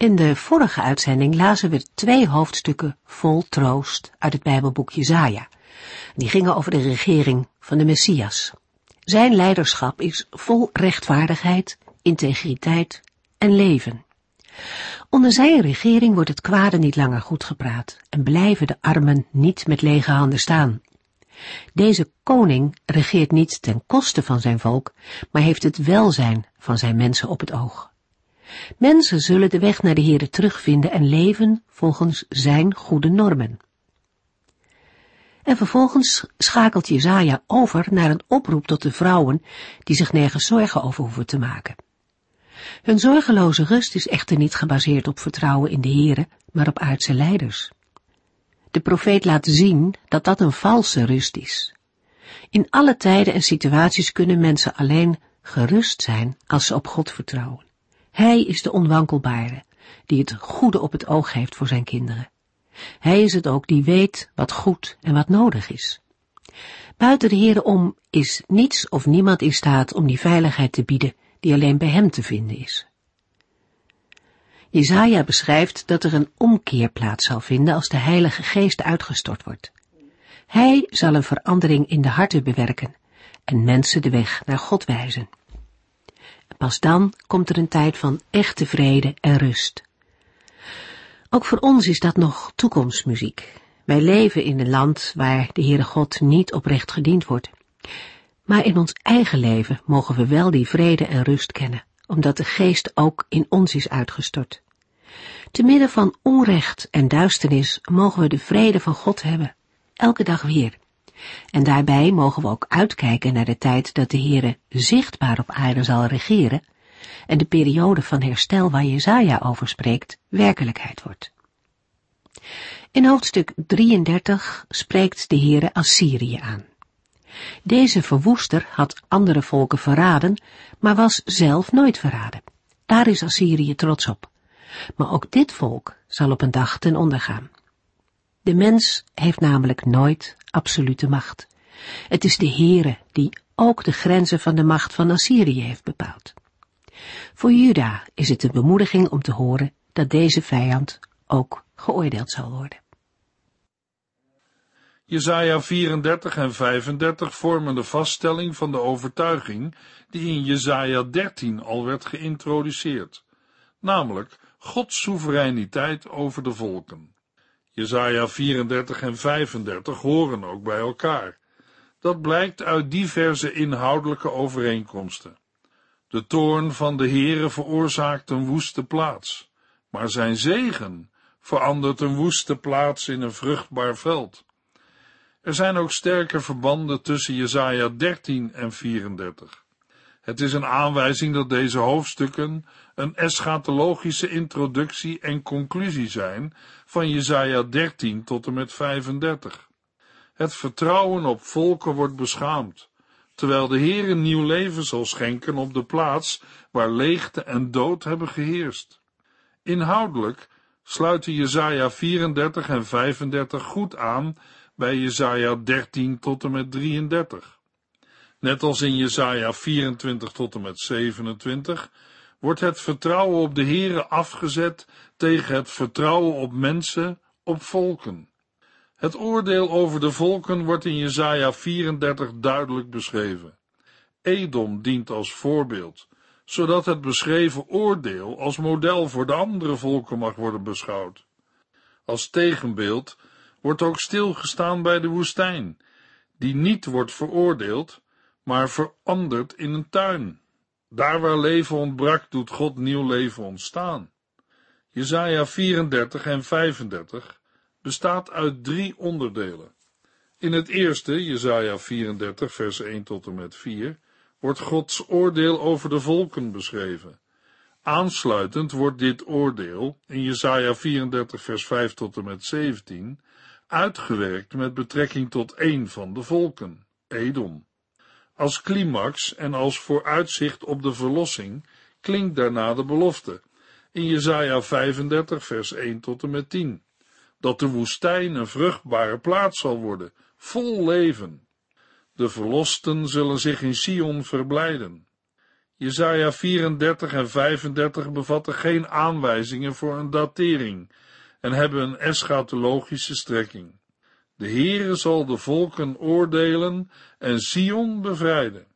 In de vorige uitzending lazen we twee hoofdstukken vol troost uit het Bijbelboek Jezaja. Die gingen over de regering van de Messias. Zijn leiderschap is vol rechtvaardigheid, integriteit en leven. Onder zijn regering wordt het kwade niet langer goed gepraat en blijven de armen niet met lege handen staan. Deze koning regeert niet ten koste van zijn volk, maar heeft het welzijn van zijn mensen op het oog. Mensen zullen de weg naar de Heere terugvinden en leven volgens zijn goede normen. En vervolgens schakelt Jezaja over naar een oproep tot de vrouwen die zich nergens zorgen over hoeven te maken. Hun zorgeloze rust is echter niet gebaseerd op vertrouwen in de Heere, maar op aardse leiders. De profeet laat zien dat dat een valse rust is. In alle tijden en situaties kunnen mensen alleen gerust zijn als ze op God vertrouwen. Hij is de onwankelbare, die het goede op het oog heeft voor zijn kinderen. Hij is het ook die weet wat goed en wat nodig is. Buiten de Heere om is niets of niemand in staat om die veiligheid te bieden die alleen bij hem te vinden is. Jezaja beschrijft dat er een omkeer plaats zal vinden als de Heilige Geest uitgestort wordt. Hij zal een verandering in de harten bewerken en mensen de weg naar God wijzen. Pas dan komt er een tijd van echte vrede en rust. Ook voor ons is dat nog toekomstmuziek. Wij leven in een land waar de Heere God niet oprecht gediend wordt. Maar in ons eigen leven mogen we wel die vrede en rust kennen, omdat de geest ook in ons is uitgestort. Te midden van onrecht en duisternis mogen we de vrede van God hebben, elke dag weer. En daarbij mogen we ook uitkijken naar de tijd dat de Heere zichtbaar op aarde zal regeren en de periode van herstel waar Jezaja over spreekt werkelijkheid wordt. In hoofdstuk 33 spreekt de Heere Assyrië aan. Deze verwoester had andere volken verraden, maar was zelf nooit verraden. Daar is Assyrië trots op. Maar ook dit volk zal op een dag ten onder gaan. De mens heeft namelijk nooit absolute macht. Het is de Heere die ook de grenzen van de macht van Assyrië heeft bepaald. Voor Juda is het een bemoediging om te horen dat deze vijand ook geoordeeld zal worden. Jesaja 34 en 35 vormen de vaststelling van de overtuiging die in Jesaja 13 al werd geïntroduceerd, namelijk Gods soevereiniteit over de volken. Jesaja 34 en 35 horen ook bij elkaar. Dat blijkt uit diverse inhoudelijke overeenkomsten. De toorn van de Heere veroorzaakt een woeste plaats, maar zijn zegen verandert een woeste plaats in een vruchtbaar veld. Er zijn ook sterke verbanden tussen Jesaja 13 en 34. Het is een aanwijzing dat deze hoofdstukken een eschatologische introductie en conclusie zijn van Jesaja 13 tot en met 35. Het vertrouwen op volken wordt beschaamd, terwijl de Heer een nieuw leven zal schenken op de plaats waar leegte en dood hebben geheerst. Inhoudelijk sluiten Jesaja 34 en 35 goed aan bij Jesaja 13 tot en met 33. Net als in Jesaja 24 tot en met 27 wordt het vertrouwen op de Heere afgezet tegen het vertrouwen op mensen, op volken. Het oordeel over de volken wordt in Jesaja 34 duidelijk beschreven. Edom dient als voorbeeld, zodat het beschreven oordeel als model voor de andere volken mag worden beschouwd. Als tegenbeeld wordt ook stilgestaan bij de woestijn, die niet wordt veroordeeld, maar verandert in een tuin. Daar waar leven ontbrak, doet God nieuw leven ontstaan. Jesaja 34 en 35 bestaat uit drie onderdelen. In het eerste, Jesaja 34 vers 1 tot en met 4, wordt Gods oordeel over de volken beschreven. Aansluitend wordt dit oordeel in Jesaja 34 vers 5 tot en met 17 uitgewerkt met betrekking tot één van de volken, Edom. Als climax en als vooruitzicht op de verlossing klinkt daarna de belofte in Jesaja 35 vers 1 tot en met 10, dat de woestijn een vruchtbare plaats zal worden, vol leven. De verlosten zullen zich in Sion verblijden. Jesaja 34 en 35 bevatten geen aanwijzingen voor een datering en hebben een eschatologische strekking. De Heere zal de volken oordelen en Sion bevrijden.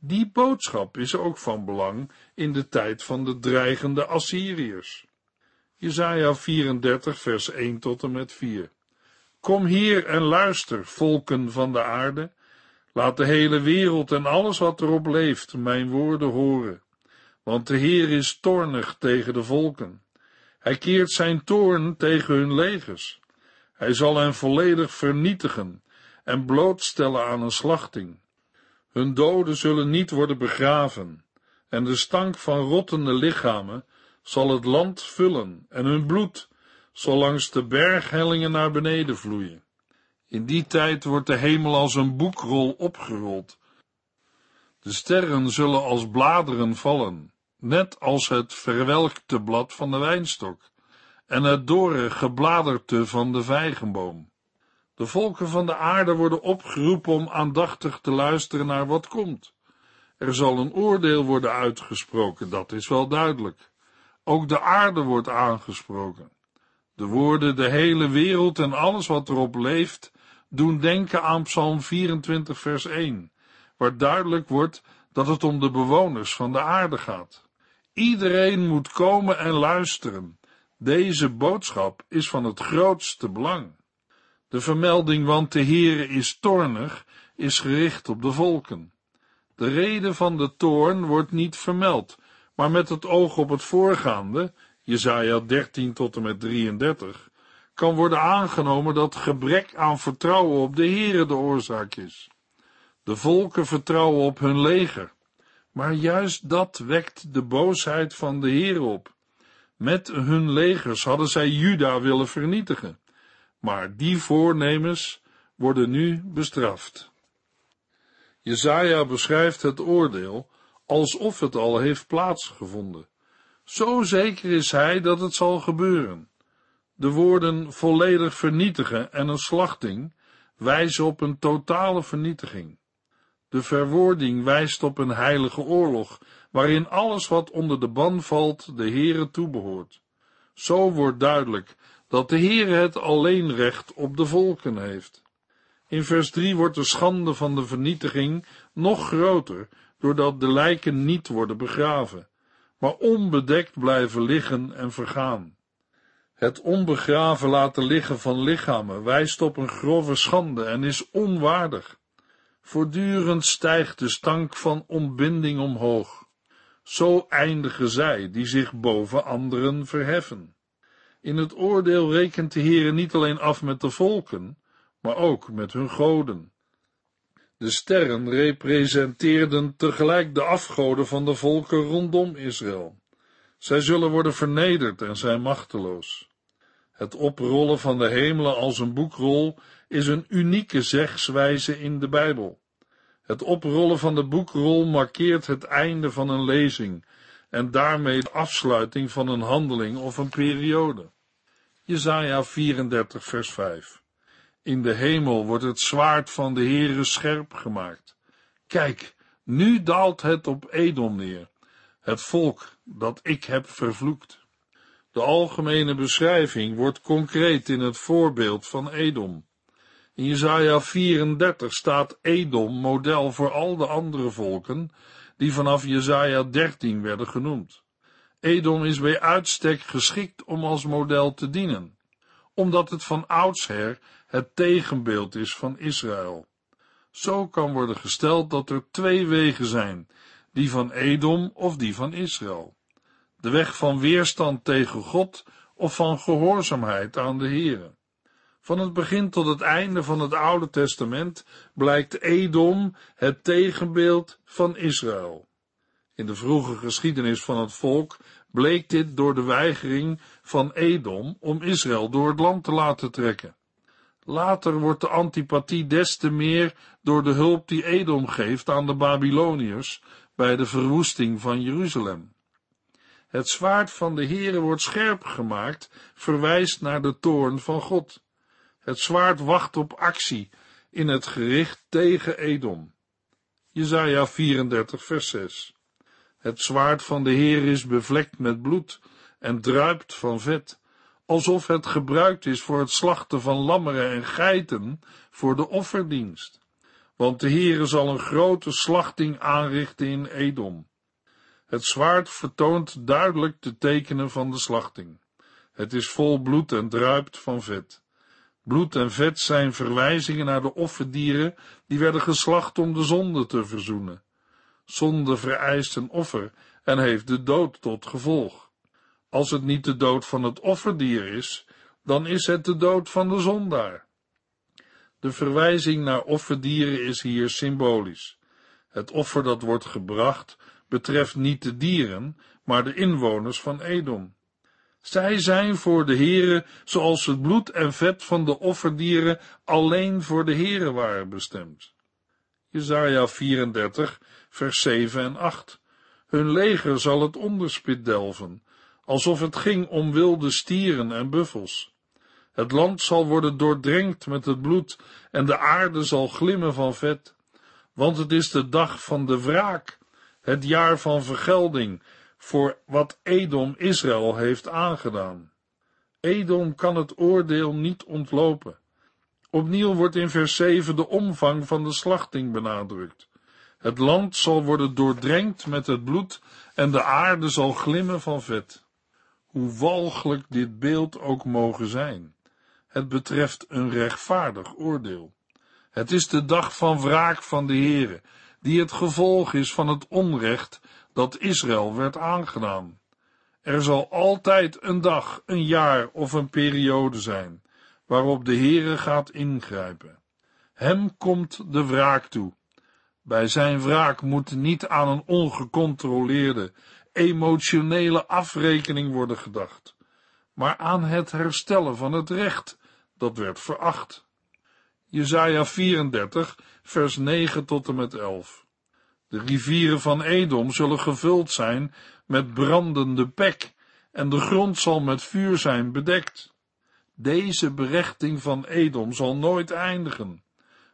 Die boodschap is ook van belang in de tijd van de dreigende Assyriërs. Jesaja 34 vers 1 tot en met 4. Kom hier en luister, volken van de aarde. Laat de hele wereld en alles wat erop leeft mijn woorden horen. Want de Heer is toornig tegen de volken. Hij keert zijn toorn tegen hun legers. Hij zal hen volledig vernietigen en blootstellen aan een slachting. Hun doden zullen niet worden begraven, en de stank van rottende lichamen zal het land vullen, en hun bloed zal langs de berghellingen naar beneden vloeien. In die tijd wordt de hemel als een boekrol opgerold. De sterren zullen als bladeren vallen, net als het verwelkte blad van de wijnstok en het dorre gebladerte van de vijgenboom. De volken van de aarde worden opgeroepen om aandachtig te luisteren naar wat komt. Er zal een oordeel worden uitgesproken, dat is wel duidelijk. Ook de aarde wordt aangesproken. De woorden de hele wereld en alles wat erop leeft, doen denken aan Psalm 24 vers 1, waar duidelijk wordt dat het om de bewoners van de aarde gaat. Iedereen moet komen en luisteren. Deze boodschap is van het grootste belang. De vermelding, want de Heere is toornig, is gericht op de volken. De reden van de toorn wordt niet vermeld, maar met het oog op het voorgaande, Jesaja 13 tot en met 33, kan worden aangenomen dat gebrek aan vertrouwen op de Heere de oorzaak is. De volken vertrouwen op hun leger, maar juist dat wekt de boosheid van de Heer op. Met hun legers hadden zij Juda willen vernietigen maar die voornemens worden nu bestraft. Jezaja beschrijft het oordeel alsof het al heeft plaatsgevonden. Zo zeker is hij dat het zal gebeuren. De woorden volledig vernietigen en een slachting wijzen op een totale vernietiging. De verwoording wijst op een heilige oorlog, waarin alles wat onder de ban valt de Heere toebehoort. Zo wordt duidelijk dat de Heer het alleen recht op de volken heeft. In vers 3 wordt de schande van de vernietiging nog groter, doordat de lijken niet worden begraven, maar onbedekt blijven liggen en vergaan. Het onbegraven laten liggen van lichamen wijst op een grove schande en is onwaardig. Voortdurend stijgt de stank van ontbinding omhoog. Zo eindigen zij die zich boven anderen verheffen. In het oordeel rekent de Heere niet alleen af met de volken, maar ook met hun goden. De sterren representeerden tegelijk de afgoden van de volken rondom Israël. Zij zullen worden vernederd en zijn machteloos. Het oprollen van de hemelen als een boekrol is een unieke zegswijze in de Bijbel. Het oprollen van de boekrol markeert het einde van een lezing en daarmee de afsluiting van een handeling of een periode. Jesaja 34 vers 5. In de hemel wordt het zwaard van de Heere scherp gemaakt. Kijk, nu daalt het op Edom neer, het volk dat ik heb vervloekt. De algemene beschrijving wordt concreet in het voorbeeld van Edom. In Jesaja 34 staat Edom model voor al de andere volken die vanaf Jesaja 13 werden genoemd. Edom is bij uitstek geschikt om als model te dienen, omdat het van oudsher het tegenbeeld is van Israël. Zo kan worden gesteld dat er twee wegen zijn, die van Edom of die van Israël. De weg van weerstand tegen God of van gehoorzaamheid aan de Here. Van het begin tot het einde van het Oude Testament blijkt Edom het tegenbeeld van Israël. In de vroege geschiedenis van het volk bleek dit door de weigering van Edom om Israël door het land te laten trekken. Later wordt de antipathie des te meer door de hulp die Edom geeft aan de Babyloniërs bij de verwoesting van Jeruzalem. Het zwaard van de Heere wordt scherp gemaakt, verwijst naar de toorn van God. Het zwaard wacht op actie in het gericht tegen Edom. Jezaja 34 vers 6 Het zwaard van de Heer is bevlekt met bloed en druipt van vet, alsof het gebruikt is voor het slachten van lammeren en geiten voor de offerdienst. Want de Heere zal een grote slachting aanrichten in Edom. Het zwaard vertoont duidelijk de tekenen van de slachting. Het is vol bloed en druipt van vet. Bloed en vet zijn verwijzingen naar de offerdieren die werden geslacht om de zonde te verzoenen. Zonde vereist een offer en heeft de dood tot gevolg. Als het niet de dood van het offerdier is, dan is het de dood van de zondaar. De verwijzing naar offerdieren is hier symbolisch. Het offer dat wordt gebracht betreft niet de dieren, maar de inwoners van Edom. Zij zijn voor de Heere, zoals het bloed en vet van de offerdieren alleen voor de Heere waren bestemd. Jesaja 34, vers 7 en 8. Hun leger zal het onderspit delven, alsof het ging om wilde stieren en buffels. Het land zal worden doordrenkt met het bloed en de aarde zal glimmen van vet, want het is de dag van de wraak, het jaar van vergelding voor wat Edom Israël heeft aangedaan. Edom kan het oordeel niet ontlopen. Opnieuw wordt in vers 7 de omvang van de slachting benadrukt. Het land zal worden doordrenkt met het bloed en de aarde zal glimmen van vet. Hoe walgelijk dit beeld ook mogen zijn. Het betreft een rechtvaardig oordeel. Het is de dag van wraak van de Heere, die het gevolg is van het onrecht dat Israël werd aangedaan. Er zal altijd een dag, een jaar of een periode zijn waarop de Heere gaat ingrijpen. Hem komt de wraak toe. Bij zijn wraak moet niet aan een ongecontroleerde, emotionele afrekening worden gedacht, maar aan het herstellen van het recht dat werd veracht. Jesaja 34, vers 9 tot en met 11. De rivieren van Edom zullen gevuld zijn met brandende pek, en de grond zal met vuur zijn bedekt. Deze berechting van Edom zal nooit eindigen.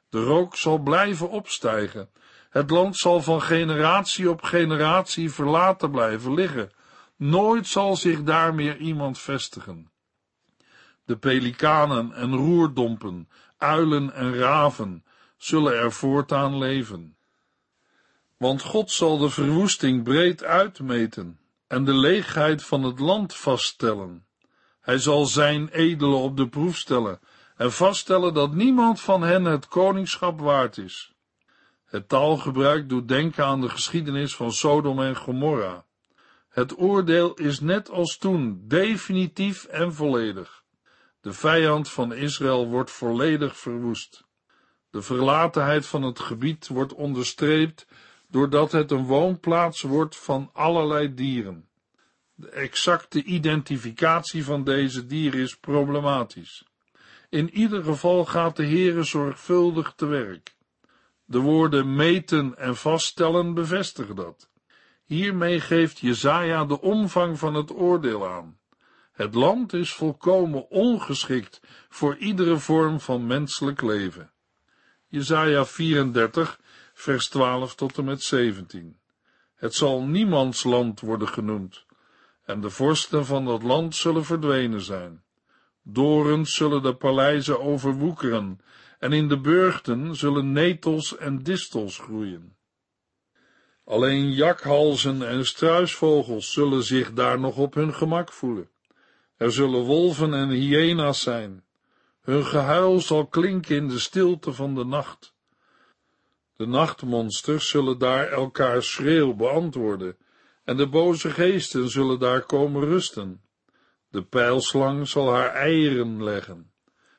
De rook zal blijven opstijgen. Het land zal van generatie op generatie verlaten blijven liggen. Nooit zal zich daar meer iemand vestigen. De pelikanen en roerdompen, uilen en raven zullen er voortaan leven want God zal de verwoesting breed uitmeten en de leegheid van het land vaststellen. Hij zal zijn edelen op de proef stellen en vaststellen dat niemand van hen het koningschap waard is. Het taalgebruik doet denken aan de geschiedenis van Sodom en Gomorra. Het oordeel is net als toen definitief en volledig. De vijand van Israël wordt volledig verwoest. De verlatenheid van het gebied wordt onderstreept doordat het een woonplaats wordt van allerlei dieren. De exacte identificatie van deze dieren is problematisch. In ieder geval gaat de Heere zorgvuldig te werk. De woorden meten en vaststellen bevestigen dat. Hiermee geeft Jezaja de omvang van het oordeel aan. Het land is volkomen ongeschikt voor iedere vorm van menselijk leven. Jezaja 34 vers 12 tot en met 17. Het zal niemands land worden genoemd, en de vorsten van dat land zullen verdwenen zijn. Dorens zullen de paleizen overwoekeren, en in de burchten zullen netels en distels groeien. Alleen jakhalzen en struisvogels zullen zich daar nog op hun gemak voelen. Er zullen wolven en hyena's zijn. Hun gehuil zal klinken in de stilte van de nacht. De nachtmonsters zullen daar elkaar schreeuw beantwoorden, en de boze geesten zullen daar komen rusten. De pijlslang zal haar eieren leggen,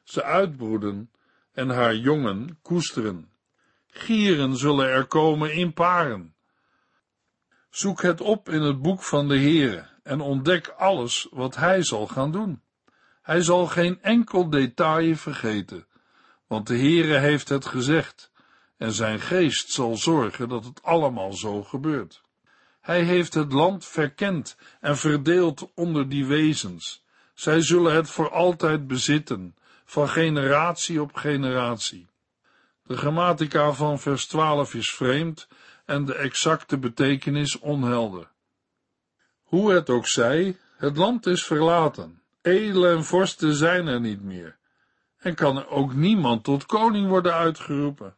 ze uitbroeden en haar jongen koesteren. Gieren zullen er komen in paren. Zoek het op in het boek van de Heere en ontdek alles wat hij zal gaan doen. Hij zal geen enkel detail vergeten, want de Heere heeft het gezegd, en zijn geest zal zorgen dat het allemaal zo gebeurt. Hij heeft het land verkend en verdeeld onder die wezens. Zij zullen het voor altijd bezitten, van generatie op generatie. De grammatica van vers 12 is vreemd en de exacte betekenis onhelder. Hoe het ook zij, het land is verlaten, edelen en vorsten zijn er niet meer, en kan er ook niemand tot koning worden uitgeroepen.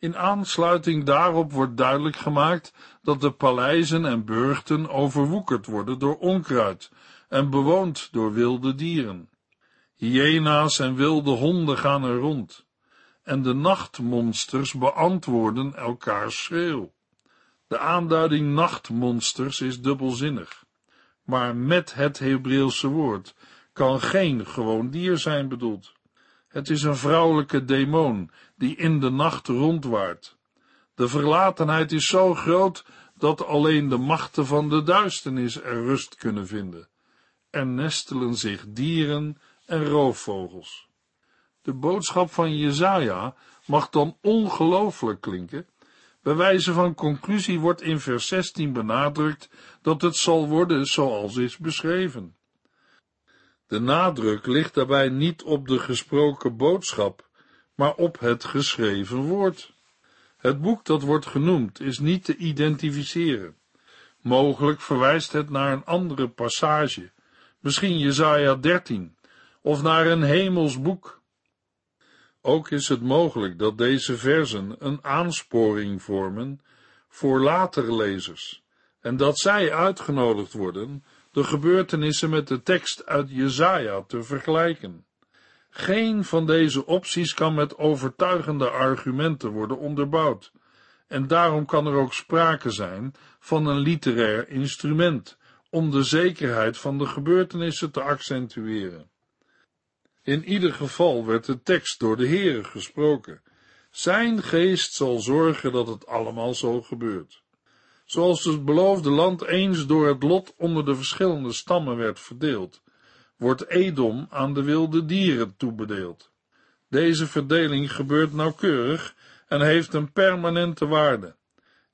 In aansluiting daarop wordt duidelijk gemaakt dat de paleizen en burchten overwoekerd worden door onkruid en bewoond door wilde dieren. Hyena's en wilde honden gaan er rond, en de nachtmonsters beantwoorden elkaars schreeuw. De aanduiding nachtmonsters is dubbelzinnig, maar met het Hebreeuwse woord kan geen gewoon dier zijn bedoeld. Het is een vrouwelijke demon die in de nacht rondwaart. De verlatenheid is zo groot dat alleen de machten van de duisternis er rust kunnen vinden. Er nestelen zich dieren en roofvogels. De boodschap van Jezaja mag dan ongelooflijk klinken. Bij wijze van conclusie wordt in vers 16 benadrukt dat het zal worden zoals is beschreven. De nadruk ligt daarbij niet op de gesproken boodschap, maar op het geschreven woord. Het boek dat wordt genoemd is niet te identificeren. Mogelijk verwijst het naar een andere passage, misschien Jesaja 13, of naar een hemels boek. Ook is het mogelijk dat deze versen een aansporing vormen voor latere lezers, en dat zij uitgenodigd worden de gebeurtenissen met de tekst uit Jesaja te vergelijken. Geen van deze opties kan met overtuigende argumenten worden onderbouwd, en daarom kan er ook sprake zijn van een literair instrument om de zekerheid van de gebeurtenissen te accentueren. In ieder geval werd de tekst door de Heere gesproken. Zijn geest zal zorgen dat het allemaal zo gebeurt. Zoals het beloofde land eens door het lot onder de verschillende stammen werd verdeeld, wordt Edom aan de wilde dieren toebedeeld. Deze verdeling gebeurt nauwkeurig en heeft een permanente waarde.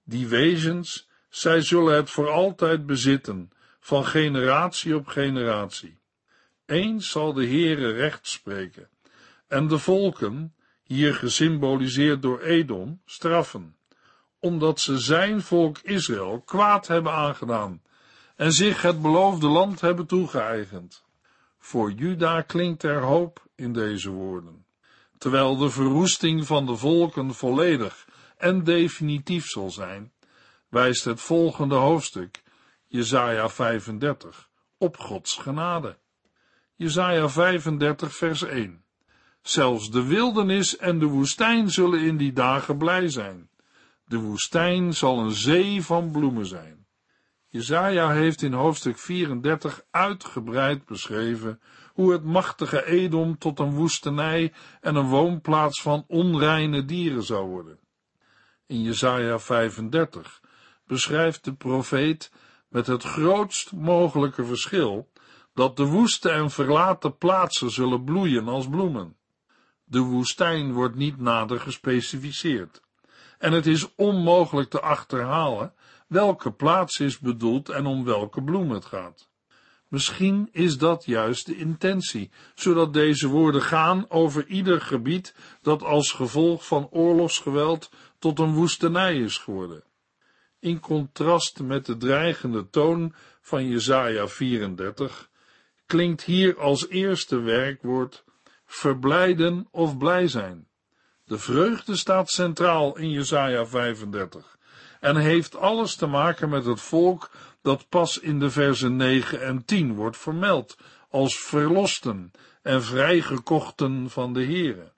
Die wezens, zij zullen het voor altijd bezitten, van generatie op generatie. Eens zal de Heere recht spreken, en de volken, hier gesymboliseerd door Edom, straffen omdat ze zijn volk Israël kwaad hebben aangedaan en zich het beloofde land hebben toegeëigend. Voor Juda klinkt er hoop in deze woorden, terwijl de verwoesting van de volken volledig en definitief zal zijn, wijst het volgende hoofdstuk, Jesaja 35, op Gods genade. Jesaja 35 vers 1 Zelfs de wildernis en de woestijn zullen in die dagen blij zijn. De woestijn zal een zee van bloemen zijn. Jezaja heeft in hoofdstuk 34 uitgebreid beschreven hoe het machtige Edom tot een woestenij en een woonplaats van onreine dieren zou worden. In Jezaja 35 beschrijft de profeet met het grootst mogelijke verschil dat de woeste en verlaten plaatsen zullen bloeien als bloemen. De woestijn wordt niet nader gespecificeerd en het is onmogelijk te achterhalen welke plaats is bedoeld en om welke bloem het gaat. Misschien is dat juist de intentie, zodat deze woorden gaan over ieder gebied dat als gevolg van oorlogsgeweld tot een woestenij is geworden. In contrast met de dreigende toon van Jesaja 34 klinkt hier als eerste werkwoord verblijden of blij zijn. De vreugde staat centraal in Jesaja 35 en heeft alles te maken met het volk dat pas in de versen 9 en 10 wordt vermeld als verlosten en vrijgekochten van de Heere.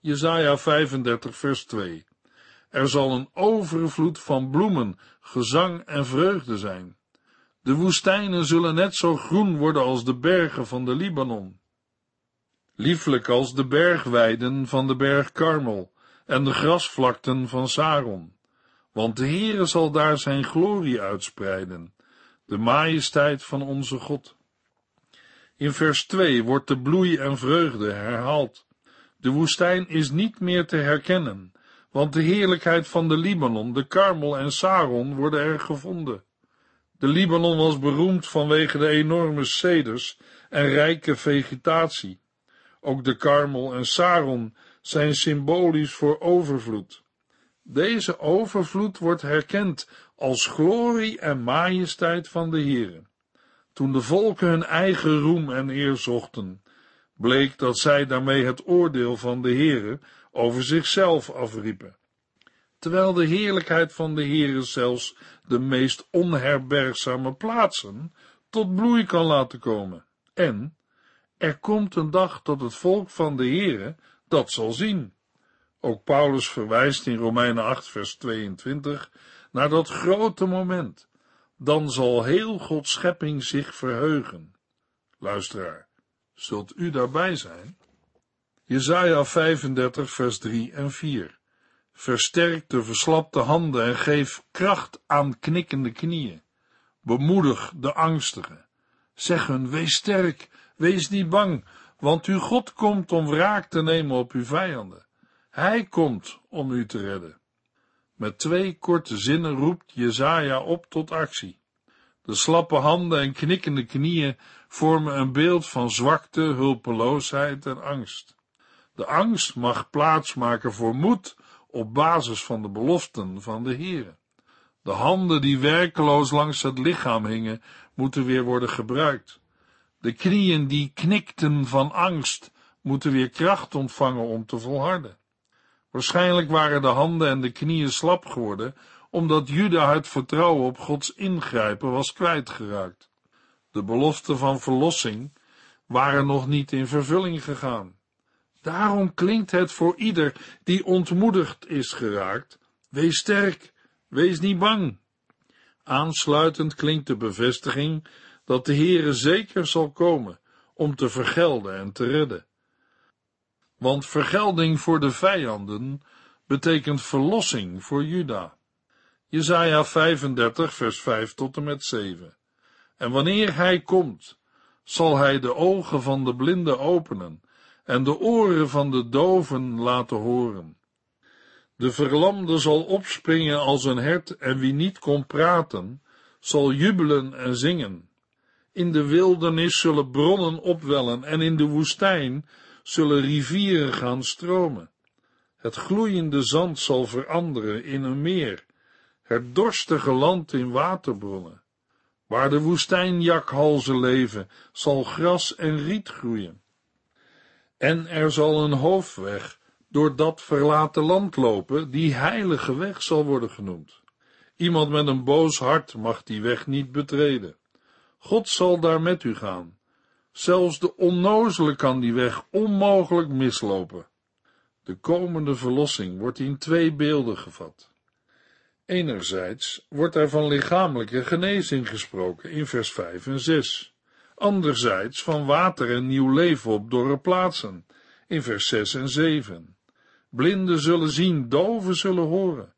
Jesaja 35 vers 2 Er zal een overvloed van bloemen, gezang en vreugde zijn. De woestijnen zullen net zo groen worden als de bergen van de Libanon lieflijk als de bergweiden van de berg Karmel en de grasvlakten van Saron, want de Heere zal daar zijn glorie uitspreiden, de majesteit van onze God. In vers 2 wordt de bloei en vreugde herhaald. De woestijn is niet meer te herkennen, want de heerlijkheid van de Libanon, de Karmel en Saron worden er gevonden. De Libanon was beroemd vanwege de enorme ceders en rijke vegetatie. Ook de Karmel en Saron zijn symbolisch voor overvloed. Deze overvloed wordt herkend als glorie en majesteit van de Heere. Toen de volken hun eigen roem en eer zochten, bleek dat zij daarmee het oordeel van de Heere over zichzelf afriepen. Terwijl de heerlijkheid van de Heere zelfs de meest onherbergzame plaatsen tot bloei kan laten komen. En er komt een dag dat het volk van de Heere dat zal zien. Ook Paulus verwijst in Romeinen 8 vers 22 naar dat grote moment. Dan zal heel Gods schepping zich verheugen. Luisteraar, zult u daarbij zijn? Jesaja 35 vers 3 en 4 Versterk de verslapte handen en geef kracht aan knikkende knieën. Bemoedig de angstigen. Zeg hun, wees sterk, wees niet bang, want uw God komt om wraak te nemen op uw vijanden. Hij komt om u te redden. Met twee korte zinnen roept Jezaja op tot actie. De slappe handen en knikkende knieën vormen een beeld van zwakte, hulpeloosheid en angst. De angst mag plaatsmaken voor moed op basis van de beloften van de Heere. De handen die werkeloos langs het lichaam hingen, moeten weer worden gebruikt. De knieën die knikten van angst, moeten weer kracht ontvangen om te volharden. Waarschijnlijk waren de handen en de knieën slap geworden, omdat Juda het vertrouwen op Gods ingrijpen was kwijtgeraakt. De beloften van verlossing waren nog niet in vervulling gegaan. Daarom klinkt het voor ieder die ontmoedigd is geraakt: wees sterk, wees niet bang. Aansluitend klinkt de bevestiging dat de Heere zeker zal komen om te vergelden en te redden. Want vergelding voor de vijanden betekent verlossing voor Juda. Jesaja 35 vers 5 tot en met 7. En wanneer hij komt, zal hij de ogen van de blinden openen en de oren van de doven laten horen. De verlamde zal opspringen als een hert en wie niet kon praten, zal jubelen en zingen. In de wildernis zullen bronnen opwellen en in de woestijn zullen rivieren gaan stromen. Het gloeiende zand zal veranderen in een meer, het dorstige land in waterbronnen. Waar de woestijnjakhalzen leven, zal gras en riet groeien. En er zal een hoofdweg door dat verlaten land lopen, die heilige weg zal worden genoemd. Iemand met een boos hart mag die weg niet betreden. God zal daar met u gaan. Zelfs de onnozele kan die weg onmogelijk mislopen. De komende verlossing wordt in twee beelden gevat. Enerzijds wordt er van lichamelijke genezing gesproken in vers 5 en 6 anderzijds van water en nieuw leven op dorre plaatsen, in vers 6 en 7. Blinden zullen zien, doven zullen horen.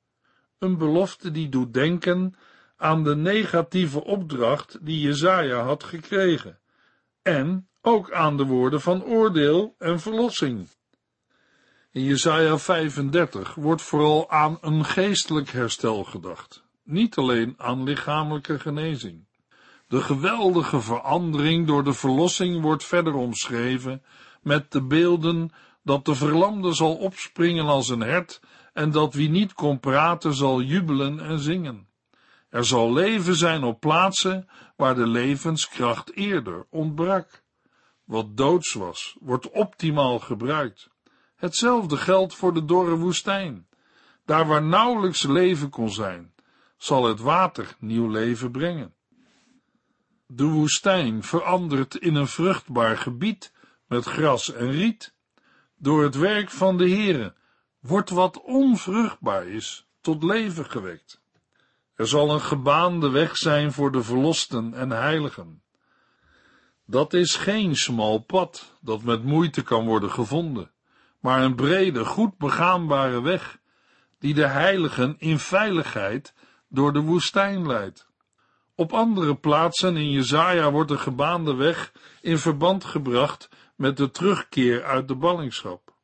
Een belofte die doet denken aan de negatieve opdracht die Jezaja had gekregen, en ook aan de woorden van oordeel en verlossing. In Jesaja 35 wordt vooral aan een geestelijk herstel gedacht, niet alleen aan lichamelijke genezing. De geweldige verandering door de verlossing wordt verder omschreven met de beelden dat de verlamde zal opspringen als een hert en dat wie niet kon praten zal jubelen en zingen. Er zal leven zijn op plaatsen waar de levenskracht eerder ontbrak. Wat doods was, wordt optimaal gebruikt. Hetzelfde geldt voor de dorre woestijn. Daar waar nauwelijks leven kon zijn, zal het water nieuw leven brengen. De woestijn verandert in een vruchtbaar gebied met gras en riet. Door het werk van de Heere wordt wat onvruchtbaar is tot leven gewekt. Er zal een gebaande weg zijn voor de verlosten en heiligen. Dat is geen smal pad dat met moeite kan worden gevonden, maar een brede, goed begaanbare weg die de heiligen in veiligheid door de woestijn leidt. Op andere plaatsen in Jezaja wordt de gebaande weg in verband gebracht met de terugkeer uit de ballingschap.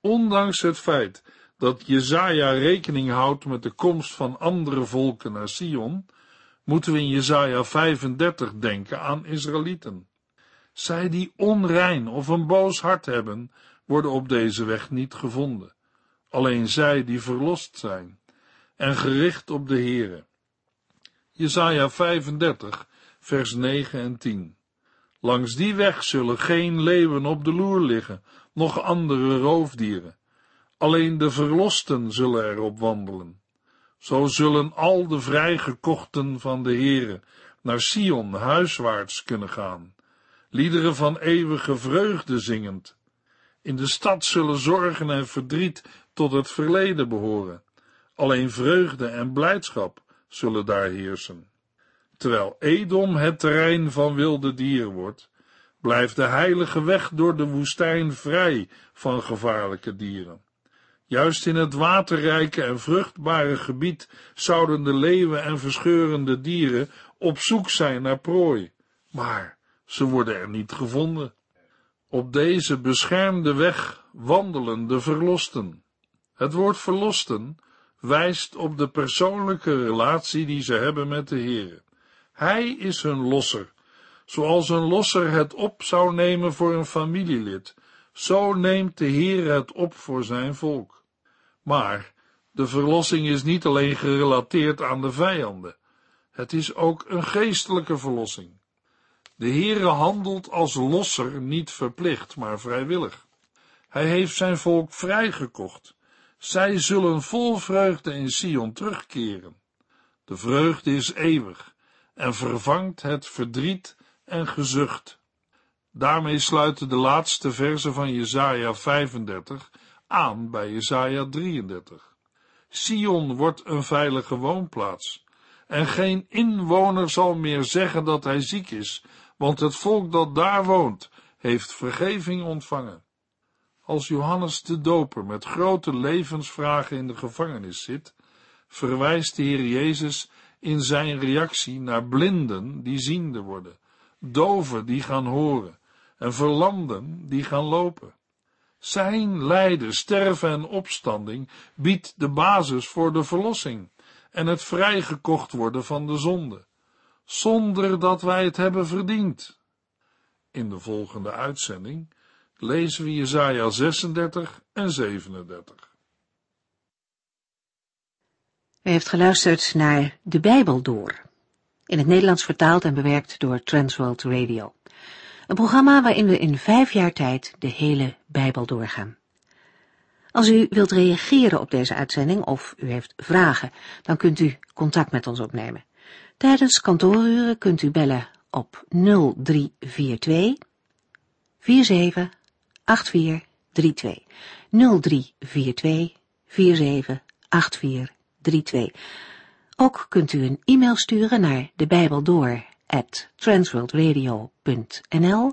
Ondanks het feit dat Jezaja rekening houdt met de komst van andere volken naar Sion, moeten we in Jezaja 35 denken aan Israëlieten. Zij die onrein of een boos hart hebben, worden op deze weg niet gevonden. Alleen zij die verlost zijn en gericht op de Heere. Jesaja 35, vers 9 en 10. Langs die weg zullen geen leeuwen op de loer liggen, nog andere roofdieren. Alleen de verlosten zullen erop wandelen. Zo zullen al de vrijgekochten van de Heere naar Sion huiswaarts kunnen gaan, liederen van eeuwige vreugde zingend. In de stad zullen zorgen en verdriet tot het verleden behoren. Alleen vreugde en blijdschap zullen daar heersen. Terwijl Edom het terrein van wilde dieren wordt, blijft de heilige weg door de woestijn vrij van gevaarlijke dieren. Juist in het waterrijke en vruchtbare gebied zouden de leeuwen en verscheurende dieren op zoek zijn naar prooi, maar ze worden er niet gevonden. Op deze beschermde weg wandelen de verlosten. Het woord verlosten wijst op de persoonlijke relatie die ze hebben met de Heer. Hij is hun losser. Zoals een losser het op zou nemen voor een familielid, zo neemt de Heer het op voor zijn volk. Maar de verlossing is niet alleen gerelateerd aan de vijanden. Het is ook een geestelijke verlossing. De Heere handelt als losser niet verplicht, maar vrijwillig. Hij heeft zijn volk vrijgekocht. Zij zullen vol vreugde in Sion terugkeren. De vreugde is eeuwig en vervangt het verdriet en gezucht. Daarmee sluiten de laatste versen van Jesaja 35 aan bij Jesaja 33. Sion wordt een veilige woonplaats, en geen inwoner zal meer zeggen dat hij ziek is, want het volk dat daar woont, heeft vergeving ontvangen. Als Johannes de Doper met grote levensvragen in de gevangenis zit, verwijst de Heer Jezus in zijn reactie naar blinden die ziende worden, doven die gaan horen en verlamden die gaan lopen. Zijn lijden, sterven en opstanding biedt de basis voor de verlossing en het vrijgekocht worden van de zonde, zonder dat wij het hebben verdiend. In de volgende uitzending lezen we Jesaja 36 en 37. U heeft geluisterd naar De Bijbel Door, in het Nederlands vertaald en bewerkt door Transworld Radio. Een programma waarin we in vijf jaar tijd de hele Bijbel doorgaan. Als u wilt reageren op deze uitzending of u heeft vragen, dan kunt u contact met ons opnemen. Tijdens kantooruren kunt u bellen op 0342 47 8432 0342 47 8432. Ook kunt u een e-mail sturen naar de door at transworldradio.nl